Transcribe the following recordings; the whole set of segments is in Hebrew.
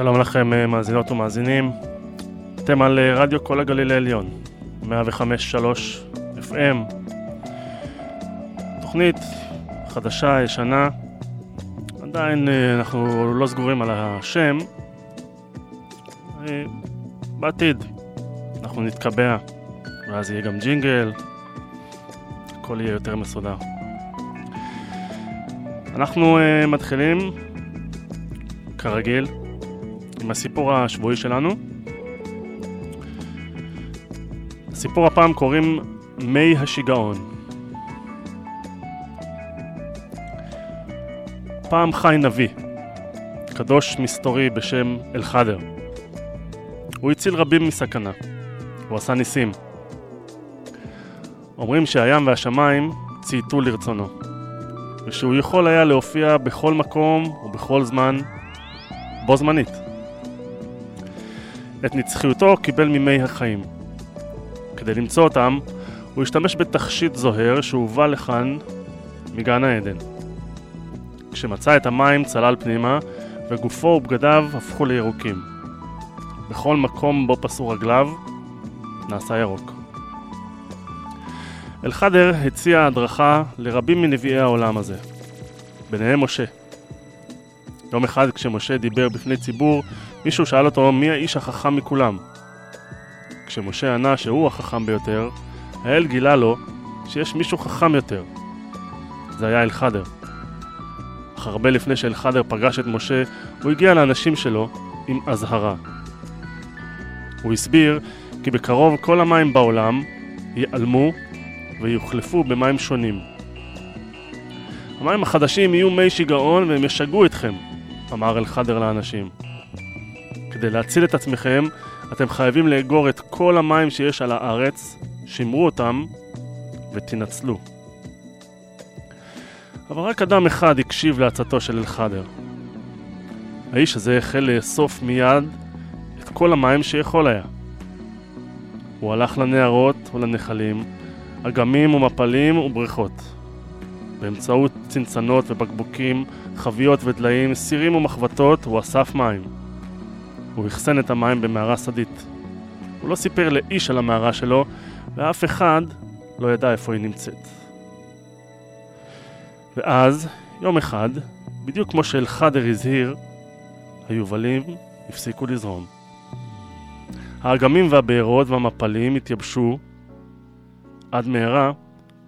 שלום לכם אה, מאזינות ומאזינים, אתם על אה, רדיו כל הגליל העליון, 105.3 FM, תוכנית חדשה, ישנה, עדיין אה, אנחנו לא סגורים על השם, בעתיד אנחנו נתקבע, ואז יהיה גם ג'ינגל, הכל יהיה יותר מסודר. אנחנו מתחילים, כרגיל, עם הסיפור השבועי שלנו. סיפור הפעם קוראים מי השיגעון. פעם חי נביא, קדוש מסתורי בשם אלחדר. הוא הציל רבים מסכנה, הוא עשה ניסים. אומרים שהים והשמיים צייתו לרצונו, ושהוא יכול היה להופיע בכל מקום ובכל זמן, בו זמנית. את נצחיותו קיבל ממי החיים. כדי למצוא אותם, הוא השתמש בתכשיט זוהר שהובא לכאן מגן העדן. כשמצא את המים צלל פנימה, וגופו ובגדיו הפכו לירוקים. בכל מקום בו פסו רגליו, נעשה ירוק. אלחדר הציע הדרכה לרבים מנביאי העולם הזה, ביניהם משה. יום אחד כשמשה דיבר בפני ציבור, מישהו שאל אותו מי האיש החכם מכולם. כשמשה ענה שהוא החכם ביותר, האל גילה לו שיש מישהו חכם יותר. זה היה אלחדר. אך הרבה לפני שאלחדר פגש את משה, הוא הגיע לאנשים שלו עם אזהרה. הוא הסביר כי בקרוב כל המים בעולם ייעלמו ויוחלפו במים שונים. המים החדשים יהיו מי שיגעון והם ישגעו אתכם, אמר אלחדר לאנשים. כדי להציל את עצמכם, אתם חייבים לאגור את כל המים שיש על הארץ, שמרו אותם ותנצלו. אבל רק אדם אחד הקשיב לעצתו של אלחדר. האיש הזה החל לאסוף מיד את כל המים שיכול היה. הוא הלך לנהרות ולנחלים, אגמים ומפלים ובריכות. באמצעות צנצנות ובקבוקים, חביות ודליים, סירים ומחבטות, הוא אסף מים. הוא אחסן את המים במערה שדית. הוא לא סיפר לאיש על המערה שלו, ואף אחד לא ידע איפה היא נמצאת. ואז, יום אחד, בדיוק כמו שאלחדר הזהיר, היובלים הפסיקו לזרום. האגמים והבארות והמפלים התייבשו עד מהרה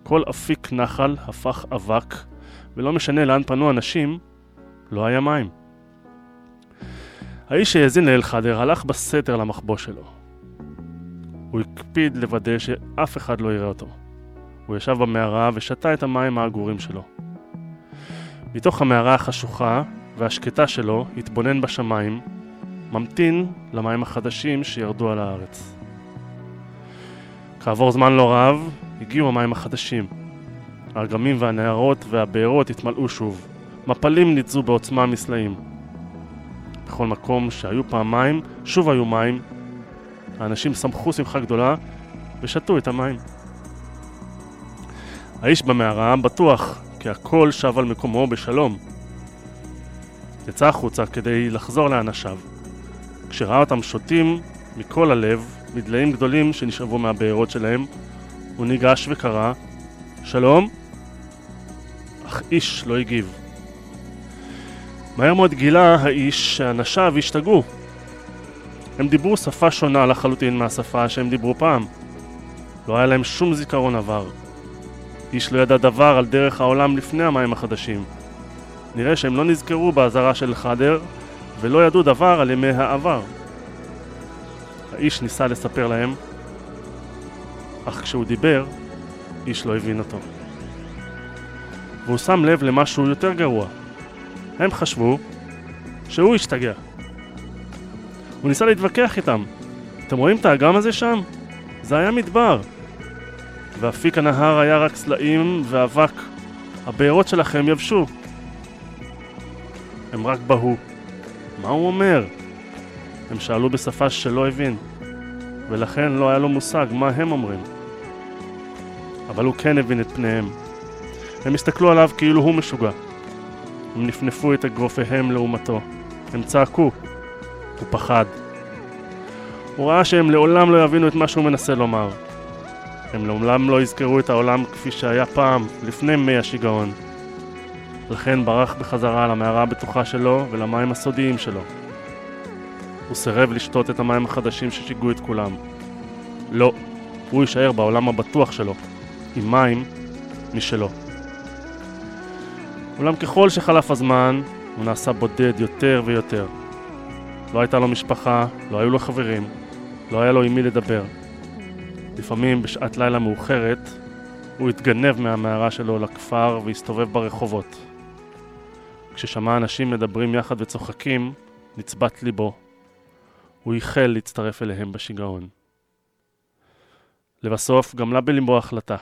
כל אפיק נחל הפך אבק, ולא משנה לאן פנו אנשים, לא היה מים. האיש שהאזין לאלחדר הלך בסתר למחבוא שלו. הוא הקפיד לוודא שאף אחד לא יראה אותו. הוא ישב במערה ושתה את המים העגורים שלו. מתוך המערה החשוכה והשקטה שלו התבונן בשמיים, ממתין למים החדשים שירדו על הארץ. כעבור זמן לא רב, הגיעו המים החדשים. האגמים והנהרות והבארות התמלאו שוב. מפלים ניתזו בעוצמה מסלעים. בכל מקום שהיו מים, שוב היו מים. האנשים שמחו שמחה גדולה ושתו את המים. האיש במערה בטוח כי הכל שב על מקומו בשלום. יצא החוצה כדי לחזור לאנשיו. כשראה אותם שותים מכל הלב מדליים גדולים שנשאבו מהבארות שלהם, הוא ניגש וקרא שלום, אך איש לא הגיב. מהר מאוד גילה האיש שאנשיו השתגעו. הם דיברו שפה שונה לחלוטין מהשפה שהם דיברו פעם. לא היה להם שום זיכרון עבר. איש לא ידע דבר על דרך העולם לפני המים החדשים. נראה שהם לא נזכרו באזהרה של חדר, ולא ידעו דבר על ימי העבר. האיש ניסה לספר להם, אך כשהוא דיבר, איש לא הבין אותו. והוא שם לב למשהו יותר גרוע. הם חשבו שהוא השתגע. הוא ניסה להתווכח איתם. אתם רואים את האגם הזה שם? זה היה מדבר. ואפיק הנהר היה רק סלעים ואבק. הבארות שלכם יבשו. הם רק בהו. מה הוא אומר? הם שאלו בשפה שלא הבין, ולכן לא היה לו מושג מה הם אומרים. אבל הוא כן הבין את פניהם. הם הסתכלו עליו כאילו הוא משוגע. הם נפנפו את אגרופיהם לעומתו. הם צעקו, הוא פחד. הוא ראה שהם לעולם לא יבינו את מה שהוא מנסה לומר. הם לעולם לא יזכרו את העולם כפי שהיה פעם, לפני מי השיגעון. לכן ברח בחזרה למערה הבטוחה שלו ולמים הסודיים שלו. הוא סירב לשתות את המים החדשים ששיגעו את כולם. לא, הוא יישאר בעולם הבטוח שלו, עם מים משלו. אולם ככל שחלף הזמן, הוא נעשה בודד יותר ויותר. לא הייתה לו משפחה, לא היו לו חברים, לא היה לו עם מי לדבר. לפעמים בשעת לילה מאוחרת הוא התגנב מהמערה שלו לכפר והסתובב ברחובות. כששמע אנשים מדברים יחד וצוחקים, נצבט ליבו. הוא ייחל להצטרף אליהם בשיגעון. לבסוף גמלה בליבו החלטה.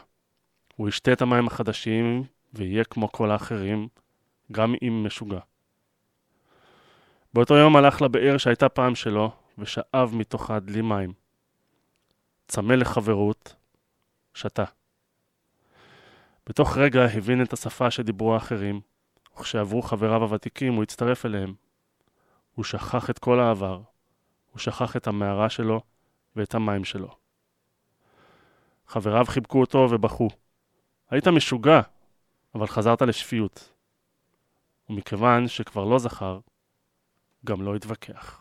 הוא ישתה את המים החדשים ויהיה כמו כל האחרים, גם אם משוגע. באותו יום הלך לבאר שהייתה פעם שלו, ושאב מתוכה דלי מים. צמא לחברות, שתה. בתוך רגע הבין את השפה שדיברו האחרים, וכשעברו חבריו הוותיקים הוא הצטרף אליהם. הוא שכח את כל העבר, הוא שכח את המערה שלו ואת המים שלו. חבריו חיבקו אותו ובכו. היית משוגע, אבל חזרת לשפיות. ומכיוון שכבר לא זכר, גם לא התווכח.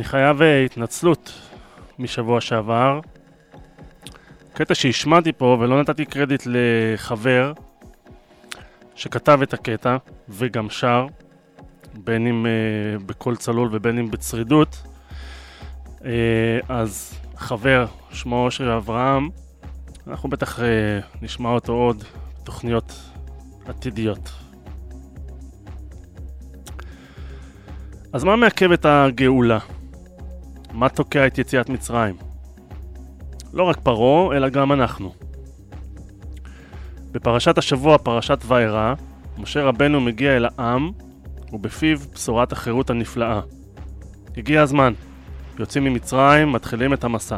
אני חייב אה, התנצלות משבוע שעבר. קטע שהשמעתי פה ולא נתתי קרדיט לחבר שכתב את הקטע וגם שר, בין אם uh, בקול צלול ובין אם בצרידות. Uh, אז חבר, שמו אושרי אברהם, אנחנו בטח uh, נשמע אותו עוד תוכניות עתידיות. אז מה מעכב את הגאולה? מה תוקע את יציאת מצרים? לא רק פרעה, אלא גם אנחנו. בפרשת השבוע, פרשת וארא, משה רבנו מגיע אל העם, ובפיו בשורת החירות הנפלאה. הגיע הזמן. יוצאים ממצרים, מתחילים את המסע.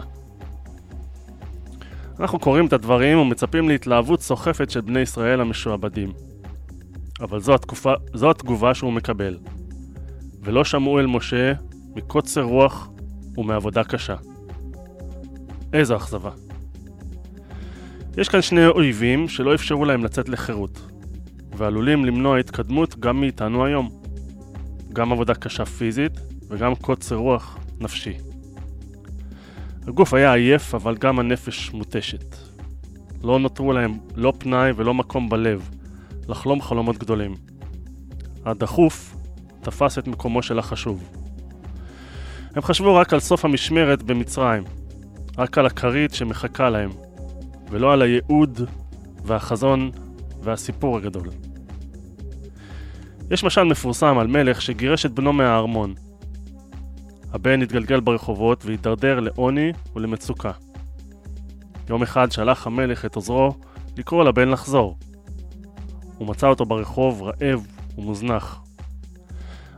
אנחנו קוראים את הדברים ומצפים להתלהבות סוחפת של בני ישראל המשועבדים. אבל זו, התקופה, זו התגובה שהוא מקבל. ולא שמעו אל משה מקוצר רוח ומעבודה קשה. איזו אכזבה. יש כאן שני אויבים שלא אפשרו להם לצאת לחירות, ועלולים למנוע התקדמות גם מאיתנו היום. גם עבודה קשה פיזית וגם קוצר רוח נפשי. הגוף היה עייף, אבל גם הנפש מותשת. לא נותרו להם לא פנאי ולא מקום בלב לחלום חלומות גדולים. הדחוף תפס את מקומו של החשוב. הם חשבו רק על סוף המשמרת במצרים, רק על הכרית שמחכה להם, ולא על הייעוד והחזון והסיפור הגדול. יש משל מפורסם על מלך שגירש את בנו מהארמון. הבן התגלגל ברחובות והידרדר לעוני ולמצוקה. יום אחד שלח המלך את עוזרו לקרוא לבן לחזור. הוא מצא אותו ברחוב רעב ומוזנח.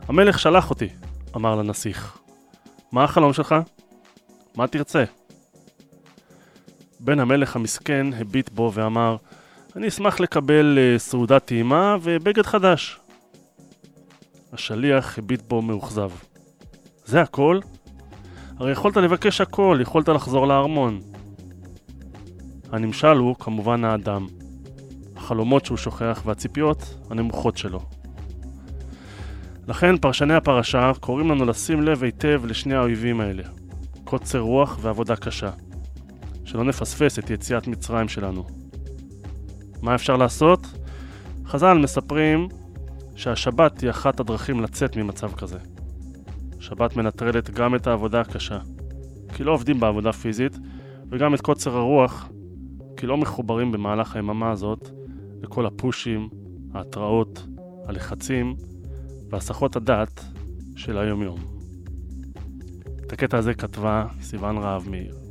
המלך שלח אותי, אמר לנסיך. מה החלום שלך? מה תרצה? בן המלך המסכן הביט בו ואמר, אני אשמח לקבל uh, סעודת טעימה ובגד חדש. השליח הביט בו מאוכזב. זה הכל? הרי יכולת לבקש הכל, יכולת לחזור לארמון. הנמשל הוא כמובן האדם, החלומות שהוא שוכח והציפיות הנמוכות שלו. לכן פרשני הפרשה קוראים לנו לשים לב היטב לשני האויבים האלה, קוצר רוח ועבודה קשה. שלא נפספס את יציאת מצרים שלנו. מה אפשר לעשות? חז"ל מספרים שהשבת היא אחת הדרכים לצאת ממצב כזה. שבת מנטרלת גם את העבודה הקשה, כי לא עובדים בעבודה פיזית, וגם את קוצר הרוח, כי לא מחוברים במהלך היממה הזאת לכל הפושים, ההתראות, הלחצים והסחות הדעת של היום-יום. את הקטע הזה כתבה סיוון רהב מאיר.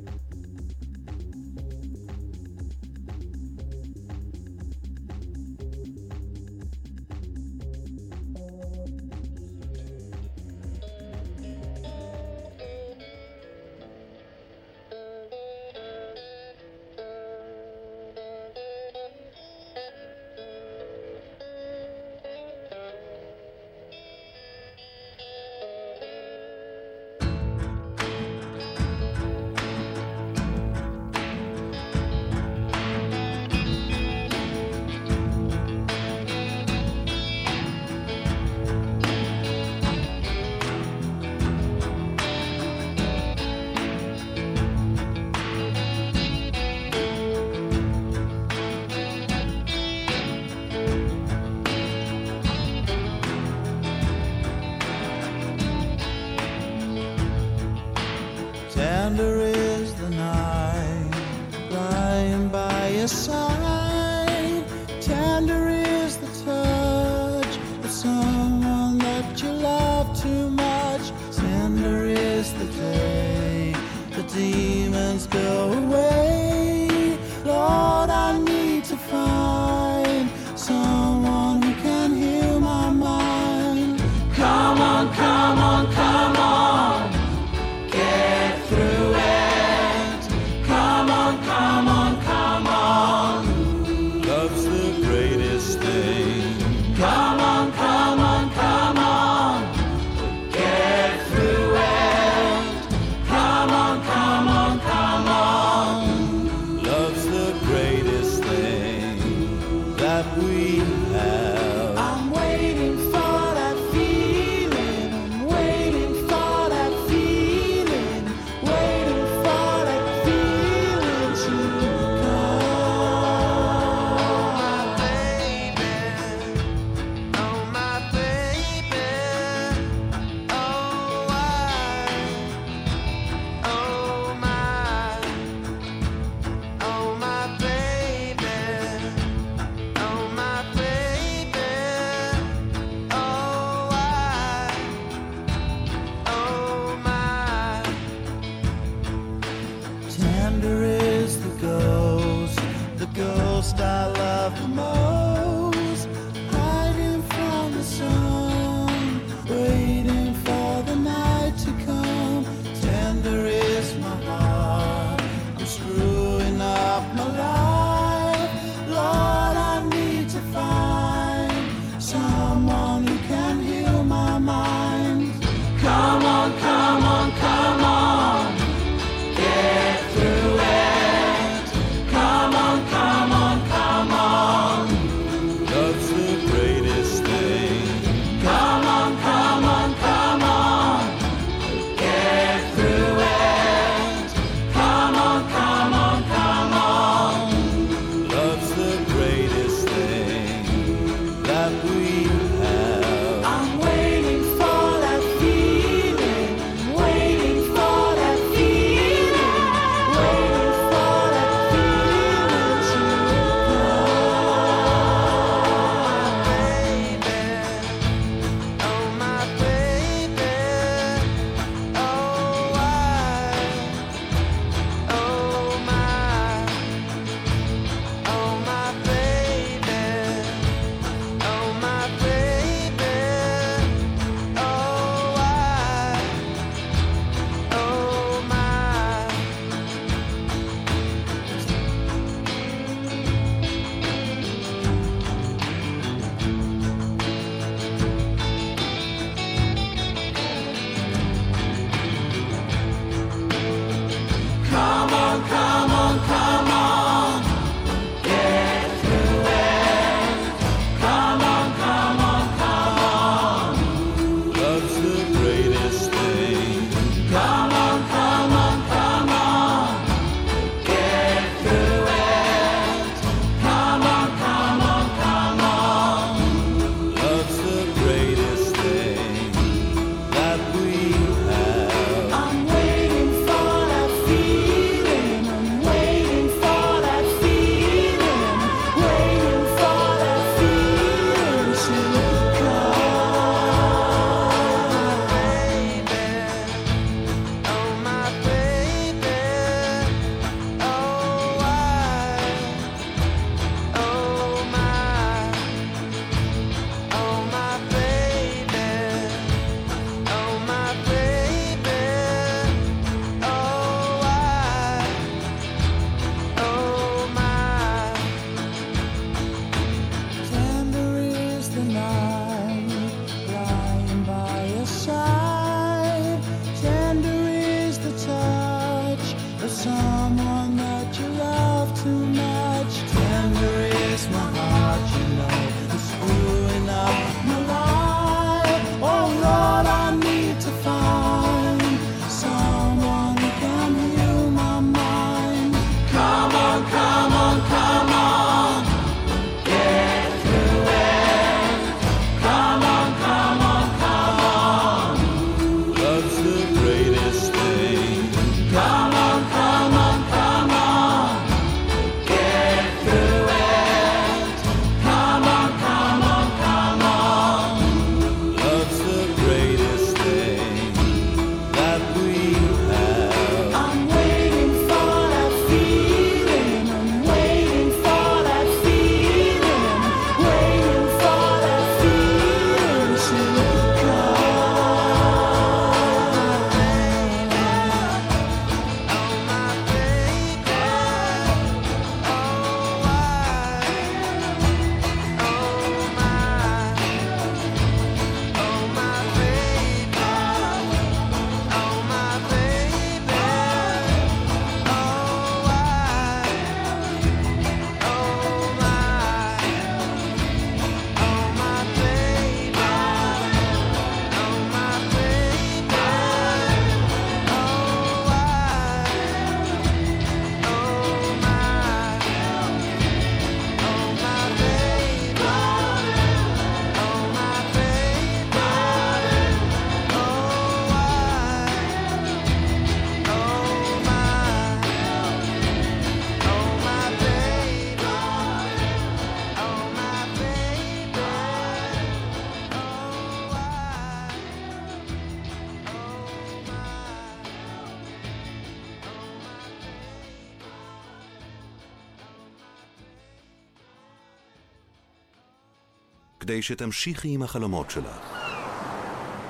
כדי שתמשיכי עם החלומות שלך.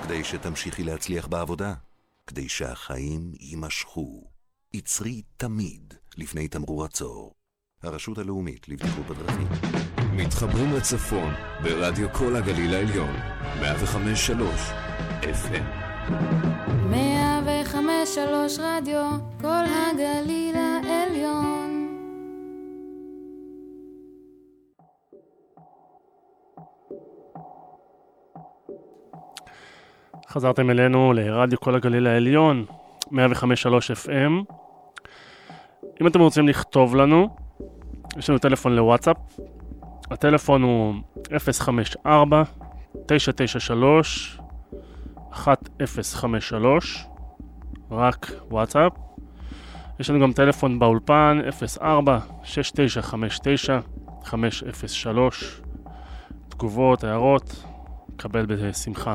כדי שתמשיכי להצליח בעבודה. כדי שהחיים יימשכו. עצרי תמיד לפני תמרור עצור. הרשות הלאומית לבטיחות בדרכים. מתחברים לצפון ברדיו כל הגליל העליון, 105.3 FM. 105 רדיו, כל הגליל העליון. חזרתם אלינו לרדיו כל הגליל העליון, 105.3 FM. אם אתם רוצים לכתוב לנו, יש לנו טלפון לוואטסאפ. הטלפון הוא 054 993 1053 רק וואטסאפ. יש לנו גם טלפון באולפן 04 6959 503 תגובות, הערות, קבל בשמחה.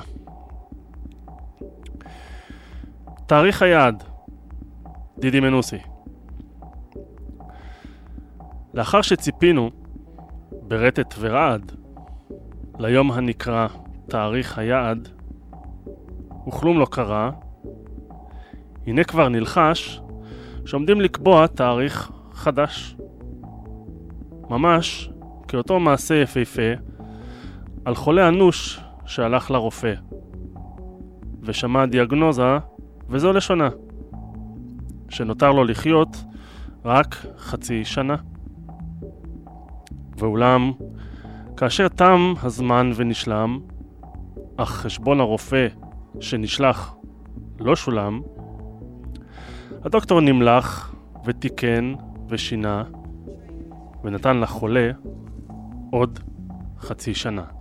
תאריך היעד, דידי מנוסי. לאחר שציפינו ברטט ורעד ליום הנקרא תאריך היעד, וכלום לא קרה, הנה כבר נלחש שעומדים לקבוע תאריך חדש. ממש כאותו מעשה יפהפה על חולה אנוש שהלך לרופא ושמע דיאגנוזה וזו לשונה שנותר לו לחיות רק חצי שנה. ואולם, כאשר תם הזמן ונשלם, אך חשבון הרופא שנשלח לא שולם, הדוקטור נמלח ותיקן ושינה ונתן לחולה עוד חצי שנה.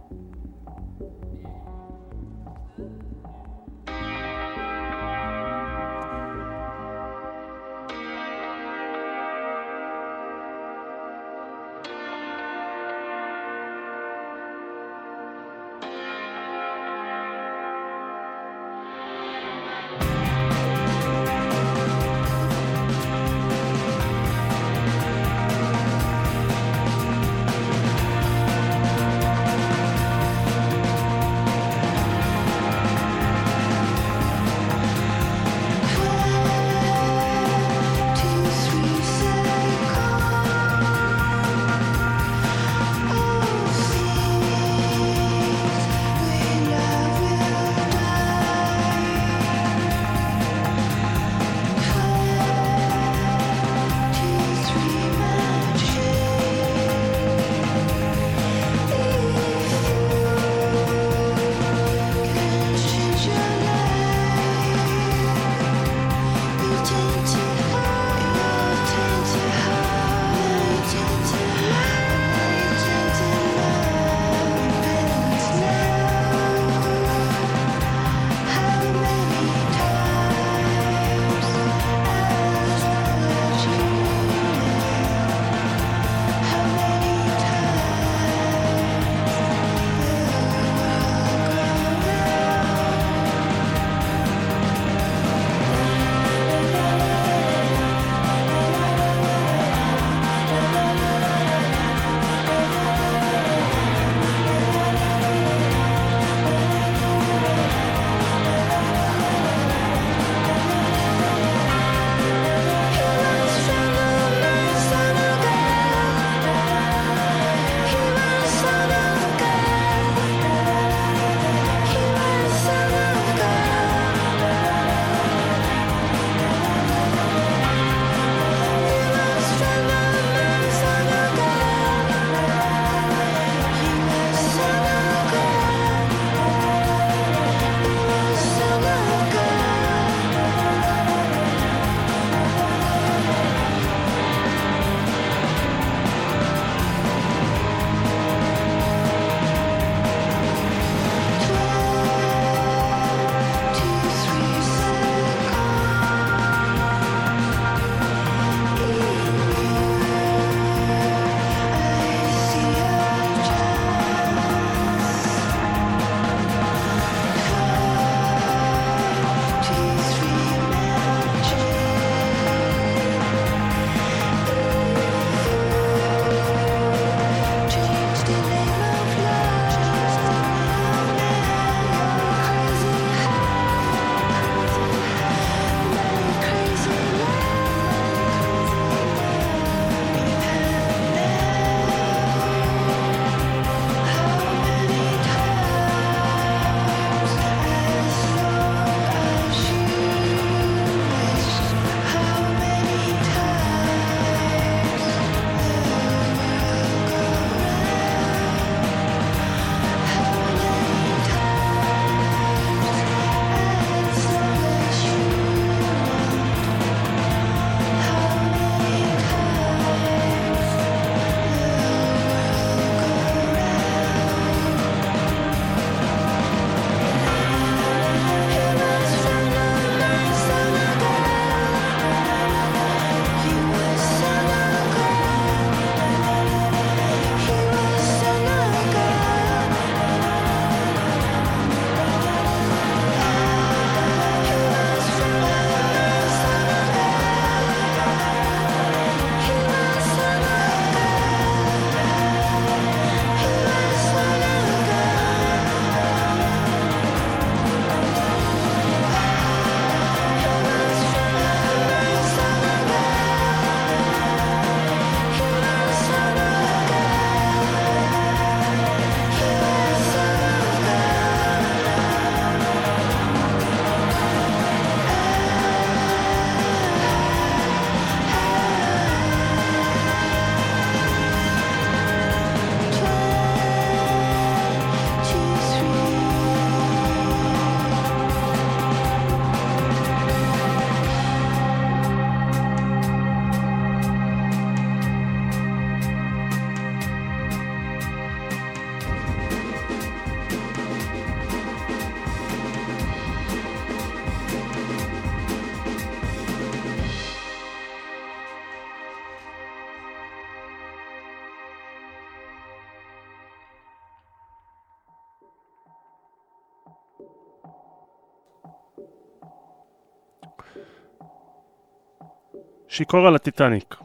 שיכור על הטיטניק.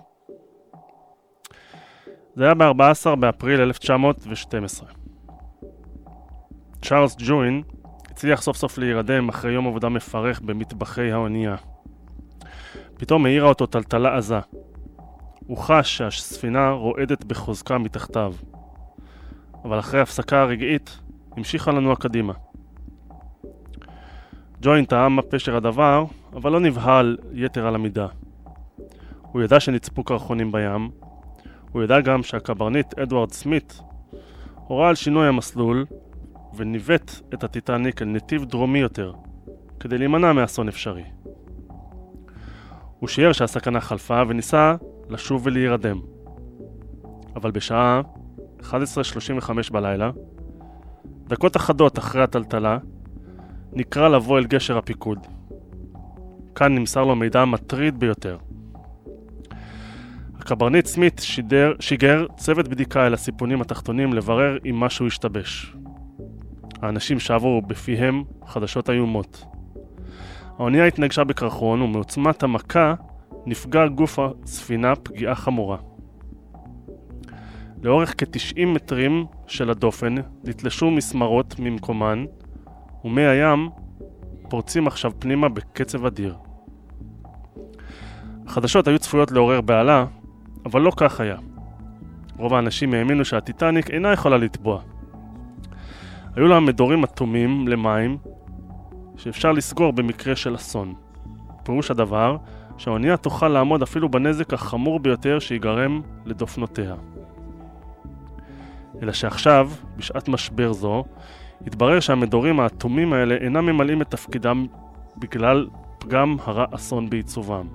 זה היה ב-14 באפריל 1912. צ'ארלס ג'וין הצליח סוף סוף להירדם אחרי יום עבודה מפרך במטבחי האונייה. פתאום העירה אותו טלטלה עזה. הוא חש שהספינה רועדת בחוזקה מתחתיו. אבל אחרי הפסקה רגעית, המשיכה לנוע קדימה. ג'וין טעם מה פשר הדבר, אבל לא נבהל יתר על המידה. הוא ידע שנצפו קרחונים בים, הוא ידע גם שהקברניט אדוארד סמית הורה על שינוי המסלול וניווט את הטיטניק אל נתיב דרומי יותר, כדי להימנע מאסון אפשרי. הוא שיער שהסכנה חלפה וניסה לשוב ולהירדם. אבל בשעה 11:35 בלילה, דקות אחדות אחרי הטלטלה, נקרא לבוא אל גשר הפיקוד. כאן נמסר לו מידע מטריד ביותר. הקברניט סמית שידר, שיגר צוות בדיקה אל הסיפונים התחתונים לברר אם משהו השתבש. האנשים שבו בפיהם חדשות איומות. האונייה התנגשה בקרחון ומעוצמת המכה נפגע גוף הספינה פגיעה חמורה. לאורך כ-90 מטרים של הדופן נתלשו מסמרות ממקומן ומי הים פורצים עכשיו פנימה בקצב אדיר. החדשות היו צפויות לעורר בהלה, אבל לא כך היה. רוב האנשים האמינו שהטיטניק אינה יכולה לטבוע. היו לה מדורים אטומים למים שאפשר לסגור במקרה של אסון. פירוש הדבר שהאונייה תוכל לעמוד אפילו בנזק החמור ביותר שיגרם לדופנותיה. אלא שעכשיו, בשעת משבר זו, התברר שהמדורים האטומים האלה אינם ממלאים את תפקידם בגלל פגם הרה אסון בעיצובם.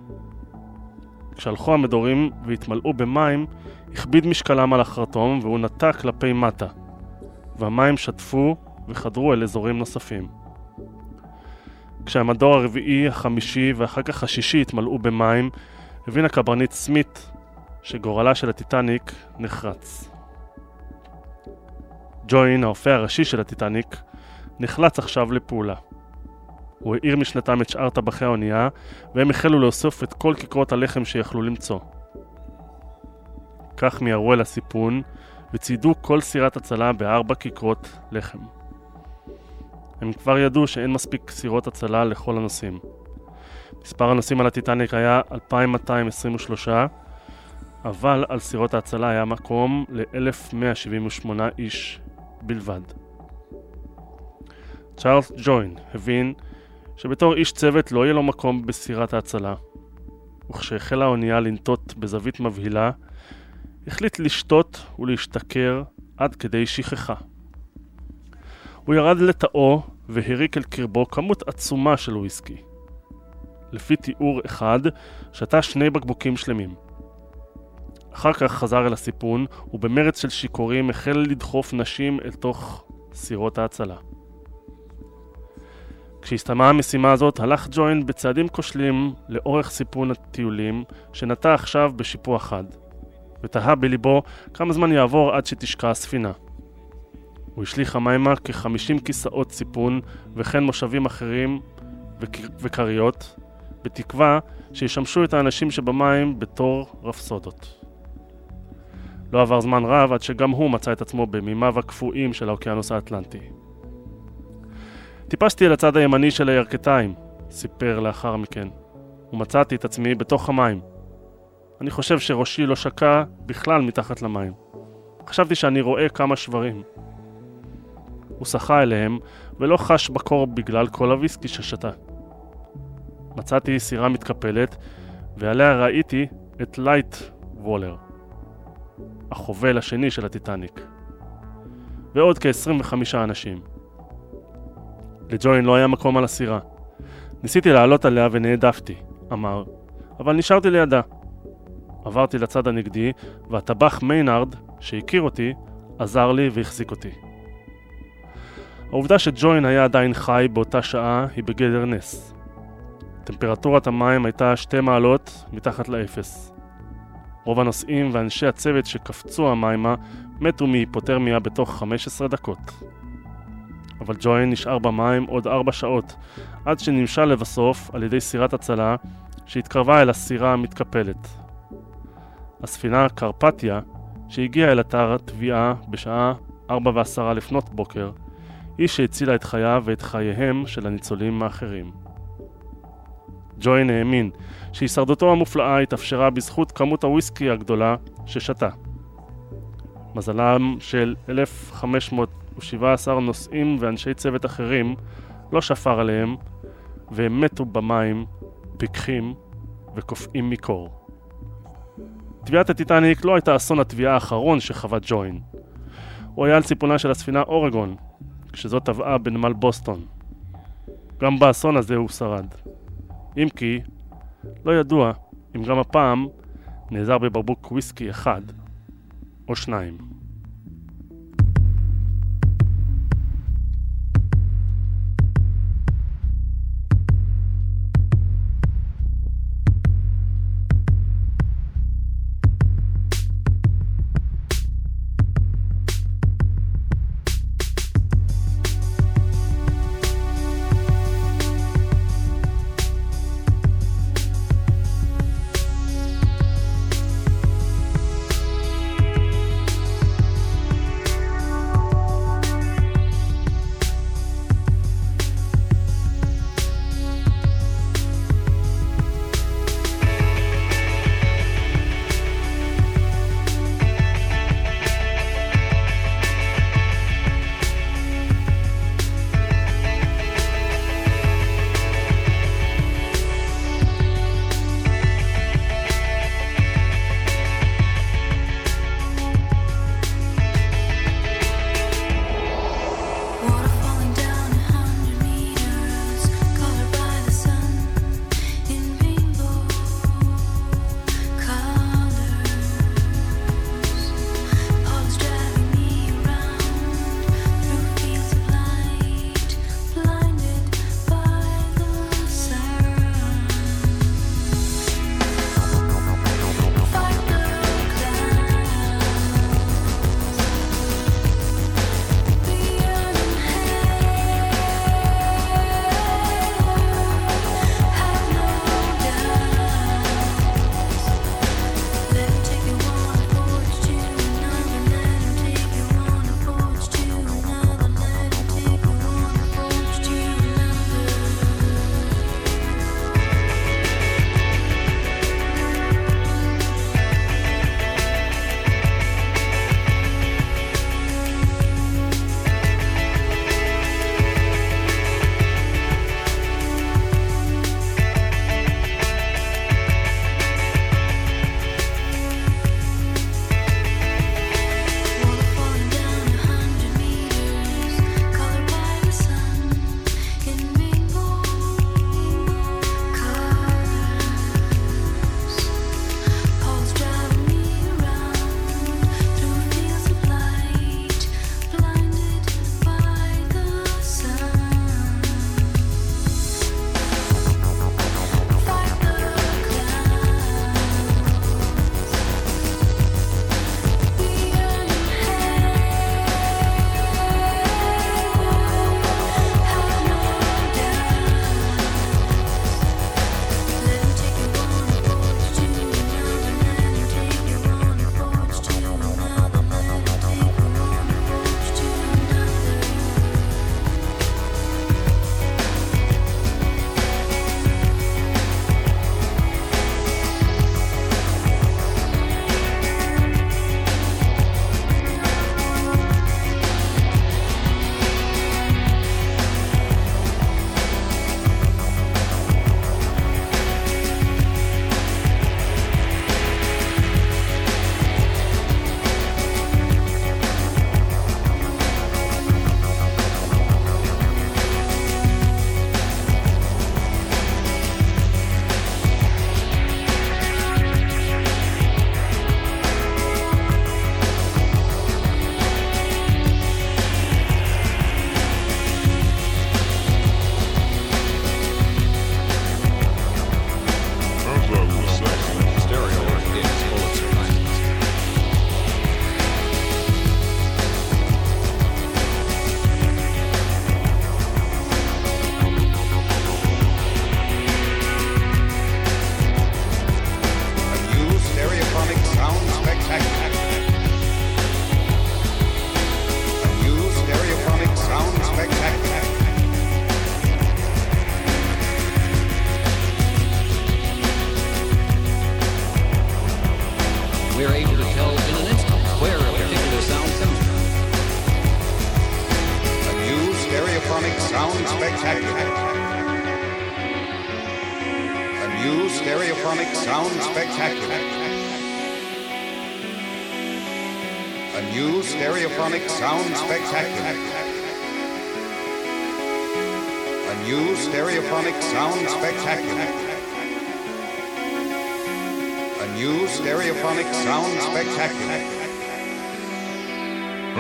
כשהלכו המדורים והתמלאו במים, הכביד משקלם על החרטום והוא נטע כלפי מטה, והמים שטפו וחדרו אל אזורים נוספים. כשהמדור הרביעי, החמישי ואחר כך השישי התמלאו במים, הבין הקברניט סמית שגורלה של הטיטניק נחרץ. ג'וין, האופה הראשי של הטיטניק, נחלץ עכשיו לפעולה. הוא העיר משנתם את שאר טבחי האונייה, והם החלו לאסוף את כל כיכרות הלחם שיכלו למצוא. כך מיהרו אל הסיפון, וציידו כל סירת הצלה בארבע כיכרות לחם. הם כבר ידעו שאין מספיק סירות הצלה לכל הנוסעים. מספר הנוסעים על הטיטניק היה 2,223, אבל על סירות ההצלה היה מקום ל-1,178 איש בלבד. צ'ארלס ג'וין הבין שבתור איש צוות לא יהיה לו מקום בסירת ההצלה, וכשהחלה האונייה לנטות בזווית מבהילה, החליט לשתות ולהשתכר עד כדי שכחה. הוא ירד לתאו והריק אל קרבו כמות עצומה של וויסקי. לפי תיאור אחד, שתה שני בקבוקים שלמים. אחר כך חזר אל הסיפון, ובמרץ של שיכורים החל לדחוף נשים אל תוך סירות ההצלה. כשהסתיימה המשימה הזאת, הלך ג'וין בצעדים כושלים לאורך סיפון הטיולים, שנטע עכשיו בשיפוע חד, ותהה בליבו כמה זמן יעבור עד שתשקע הספינה. הוא השליך המימה כ-50 כיסאות סיפון וכן מושבים אחרים וכריות, בתקווה שישמשו את האנשים שבמים בתור רפסודות. לא עבר זמן רב עד שגם הוא מצא את עצמו במימיו הקפואים של האוקיינוס האטלנטי. טיפסתי אל הצד הימני של הירכתיים, סיפר לאחר מכן, ומצאתי את עצמי בתוך המים. אני חושב שראשי לא שקע בכלל מתחת למים. חשבתי שאני רואה כמה שברים. הוא שחה אליהם, ולא חש בקור בגלל כל הוויסקי ששתה. מצאתי סירה מתקפלת, ועליה ראיתי את לייטולר, החובל השני של הטיטניק, ועוד כ-25 אנשים. לג'וין לא היה מקום על הסירה. ניסיתי לעלות עליה ונהדפתי, אמר, אבל נשארתי לידה. עברתי לצד הנגדי, והטבח מיינארד, שהכיר אותי, עזר לי והחזיק אותי. העובדה שג'וין היה עדיין חי באותה שעה היא בגדר נס. טמפרטורת המים הייתה שתי מעלות מתחת לאפס. רוב הנוסעים ואנשי הצוות שקפצו המימה מתו מהיפותרמיה בתוך 15 דקות. אבל ג'וין נשאר במים עוד 4 שעות, עד שנמשל לבסוף על ידי סירת הצלה שהתקרבה אל הסירה המתקפלת. הספינה קרפטיה, שהגיעה אל אתר התביעה בשעה 4 ועשרה לפנות בוקר, היא שהצילה את חייו ואת חייהם של הניצולים האחרים. ג'וין האמין שהישרדותו המופלאה התאפשרה בזכות כמות הוויסקי הגדולה ששתה. מזלם של 1,517 נוסעים ואנשי צוות אחרים לא שפר עליהם, והם מתו במים, פיקחים וקופאים מקור. טביעת הטיטניק לא הייתה אסון הטביעה האחרון שחווה ג'וין. הוא היה על ציפונה של הספינה אורגון, כשזאת טבעה בנמל בוסטון. גם באסון הזה הוא שרד. אם כי, לא ידוע אם גם הפעם נעזר בבקבוק וויסקי אחד או שניים.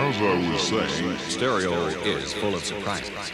As I was saying, Stereo is full of surprises.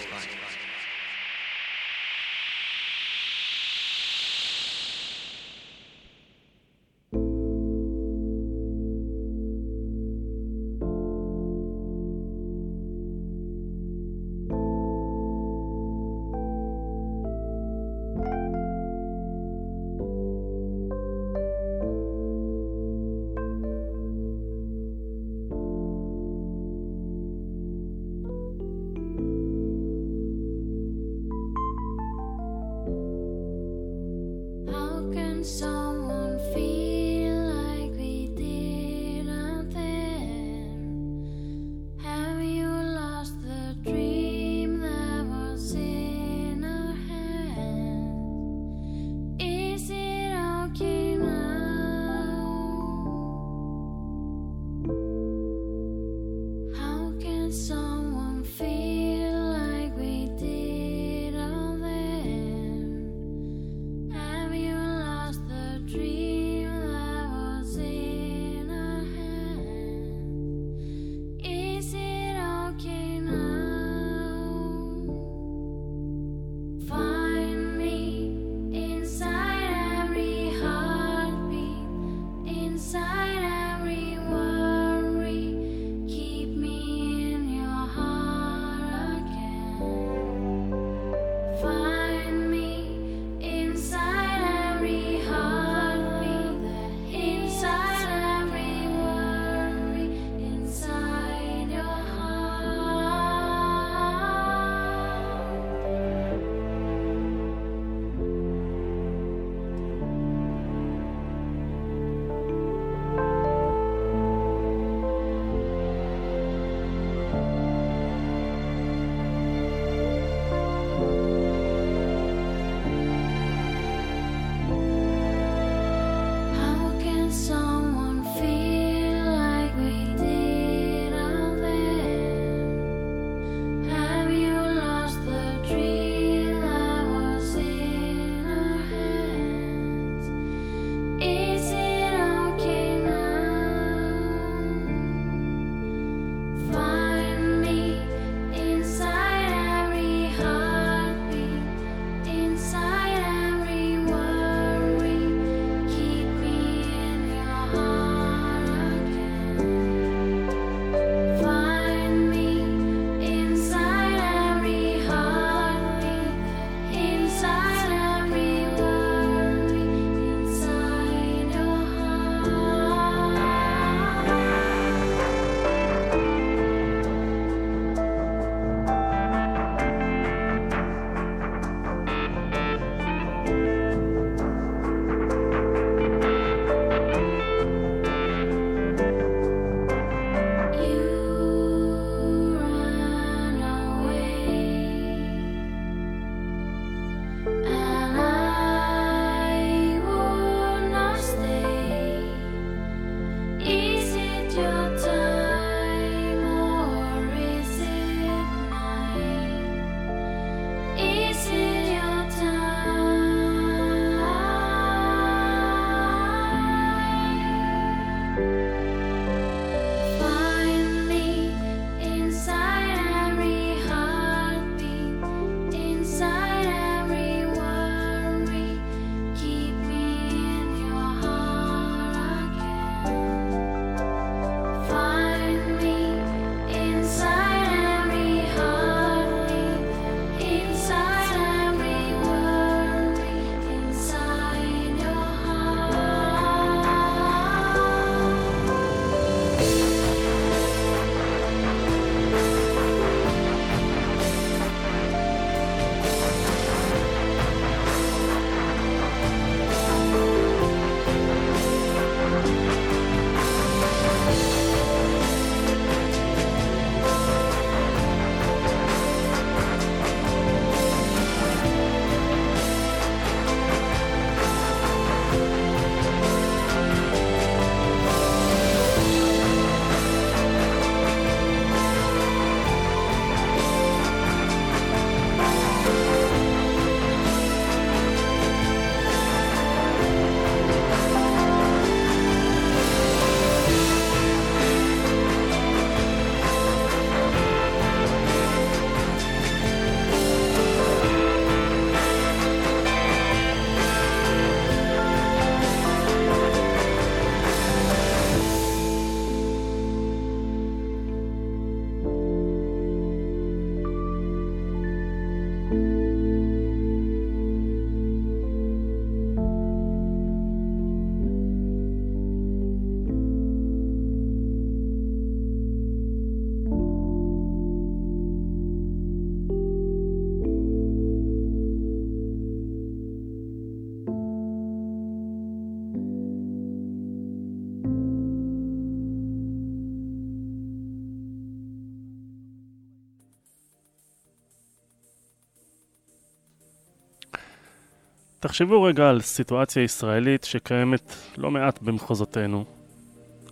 תחשבו רגע על סיטואציה ישראלית שקיימת לא מעט במחוזותינו,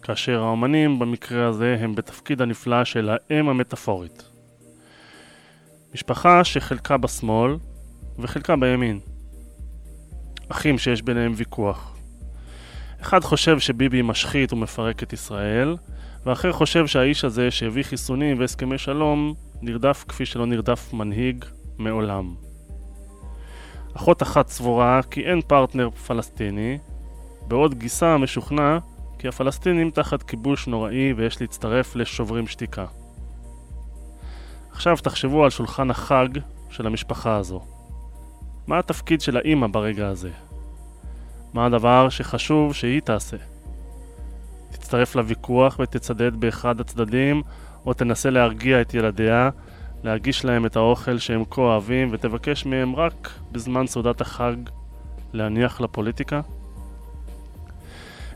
כאשר האומנים במקרה הזה הם בתפקיד הנפלא של האם המטאפורית. משפחה שחלקה בשמאל וחלקה בימין. אחים שיש ביניהם ויכוח. אחד חושב שביבי משחית ומפרק את ישראל, ואחר חושב שהאיש הזה שהביא חיסונים והסכמי שלום נרדף כפי שלא נרדף מנהיג מעולם. אחות אחת סבורה כי אין פרטנר פלסטיני, בעוד גיסה משוכנע כי הפלסטינים תחת כיבוש נוראי ויש להצטרף לשוברים שתיקה. עכשיו תחשבו על שולחן החג של המשפחה הזו. מה התפקיד של האימא ברגע הזה? מה הדבר שחשוב שהיא תעשה? תצטרף לוויכוח ותצדד באחד הצדדים, או תנסה להרגיע את ילדיה, להגיש להם את האוכל שהם כה אוהבים, ותבקש מהם רק בזמן סעודת החג להניח לפוליטיקה?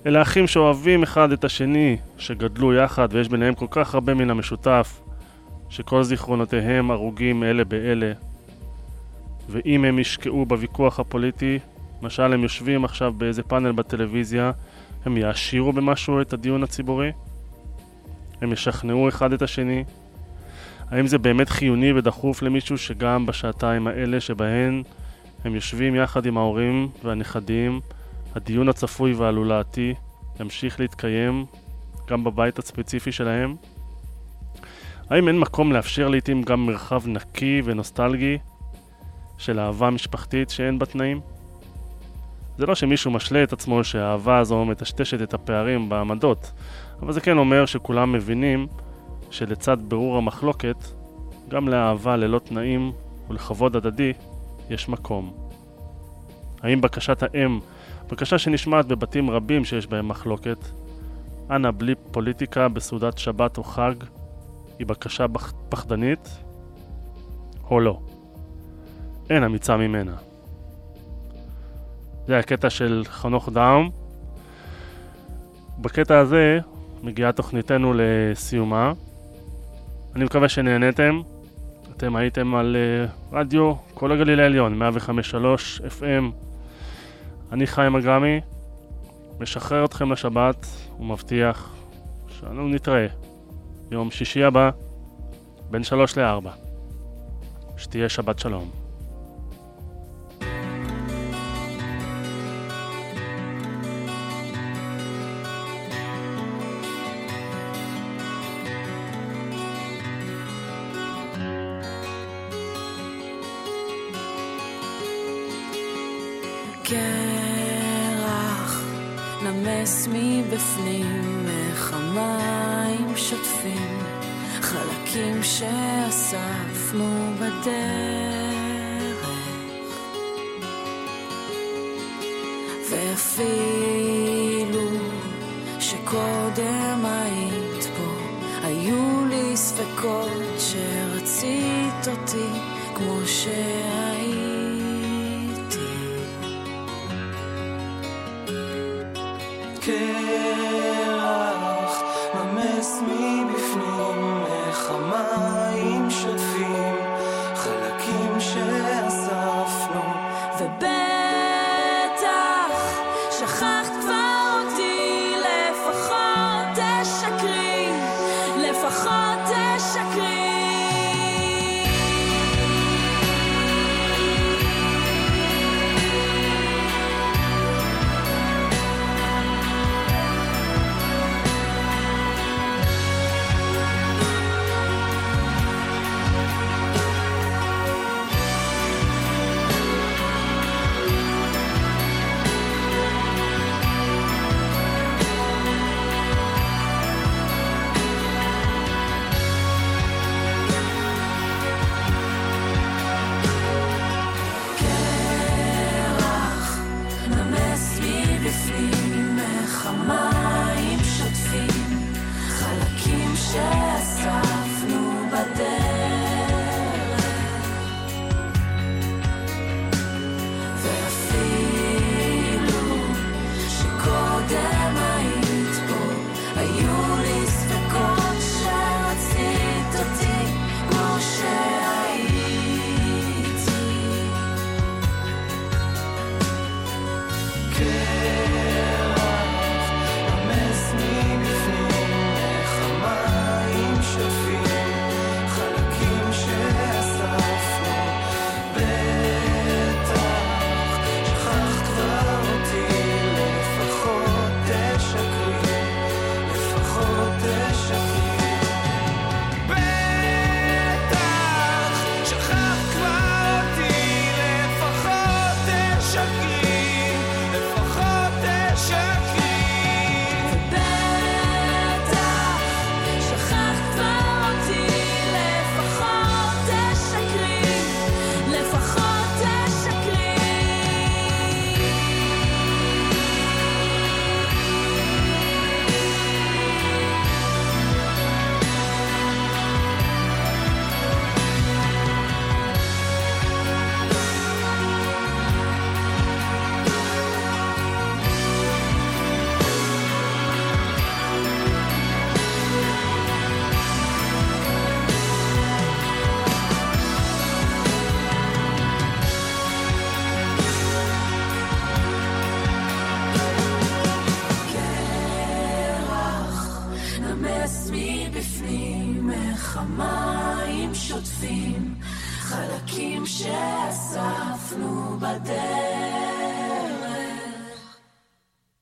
אלה אחים שאוהבים אחד את השני, שגדלו יחד ויש ביניהם כל כך הרבה מן המשותף, שכל זיכרונותיהם הרוגים אלה באלה. ואם הם ישקעו בוויכוח הפוליטי, למשל הם יושבים עכשיו באיזה פאנל בטלוויזיה, הם יעשירו במשהו את הדיון הציבורי? הם ישכנעו אחד את השני? האם זה באמת חיוני ודחוף למישהו שגם בשעתיים האלה שבהן הם יושבים יחד עם ההורים והנכדים, הדיון הצפוי והלולעתי ימשיך להתקיים גם בבית הספציפי שלהם? האם אין מקום לאפשר לעיתים גם מרחב נקי ונוסטלגי של אהבה משפחתית שאין בה תנאים? זה לא שמישהו משלה את עצמו שהאהבה הזו מטשטשת את הפערים בעמדות, אבל זה כן אומר שכולם מבינים שלצד ברור המחלוקת, גם לאהבה ללא תנאים ולכבוד הדדי יש מקום. האם בקשת האם, בקשה שנשמעת בבתים רבים שיש בהם מחלוקת, אנא בלי פוליטיקה בסעודת שבת או חג, היא בקשה פחדנית או לא? אין אמיצה ממנה. זה הקטע של חנוך דאום. בקטע הזה מגיעה תוכניתנו לסיומה. אני מקווה שנהניתם. אתם הייתם על uh, רדיו כל הגליל העליון, 105.3 FM. אני חיים אגרמי, משחרר אתכם לשבת ומבטיח שאנו נתראה יום שישי הבא בין שלוש לארבע. שתהיה שבת שלום. קרח נמס מבפנים, איך המים שוטפים חלקים שאספנו בדרך. ואפילו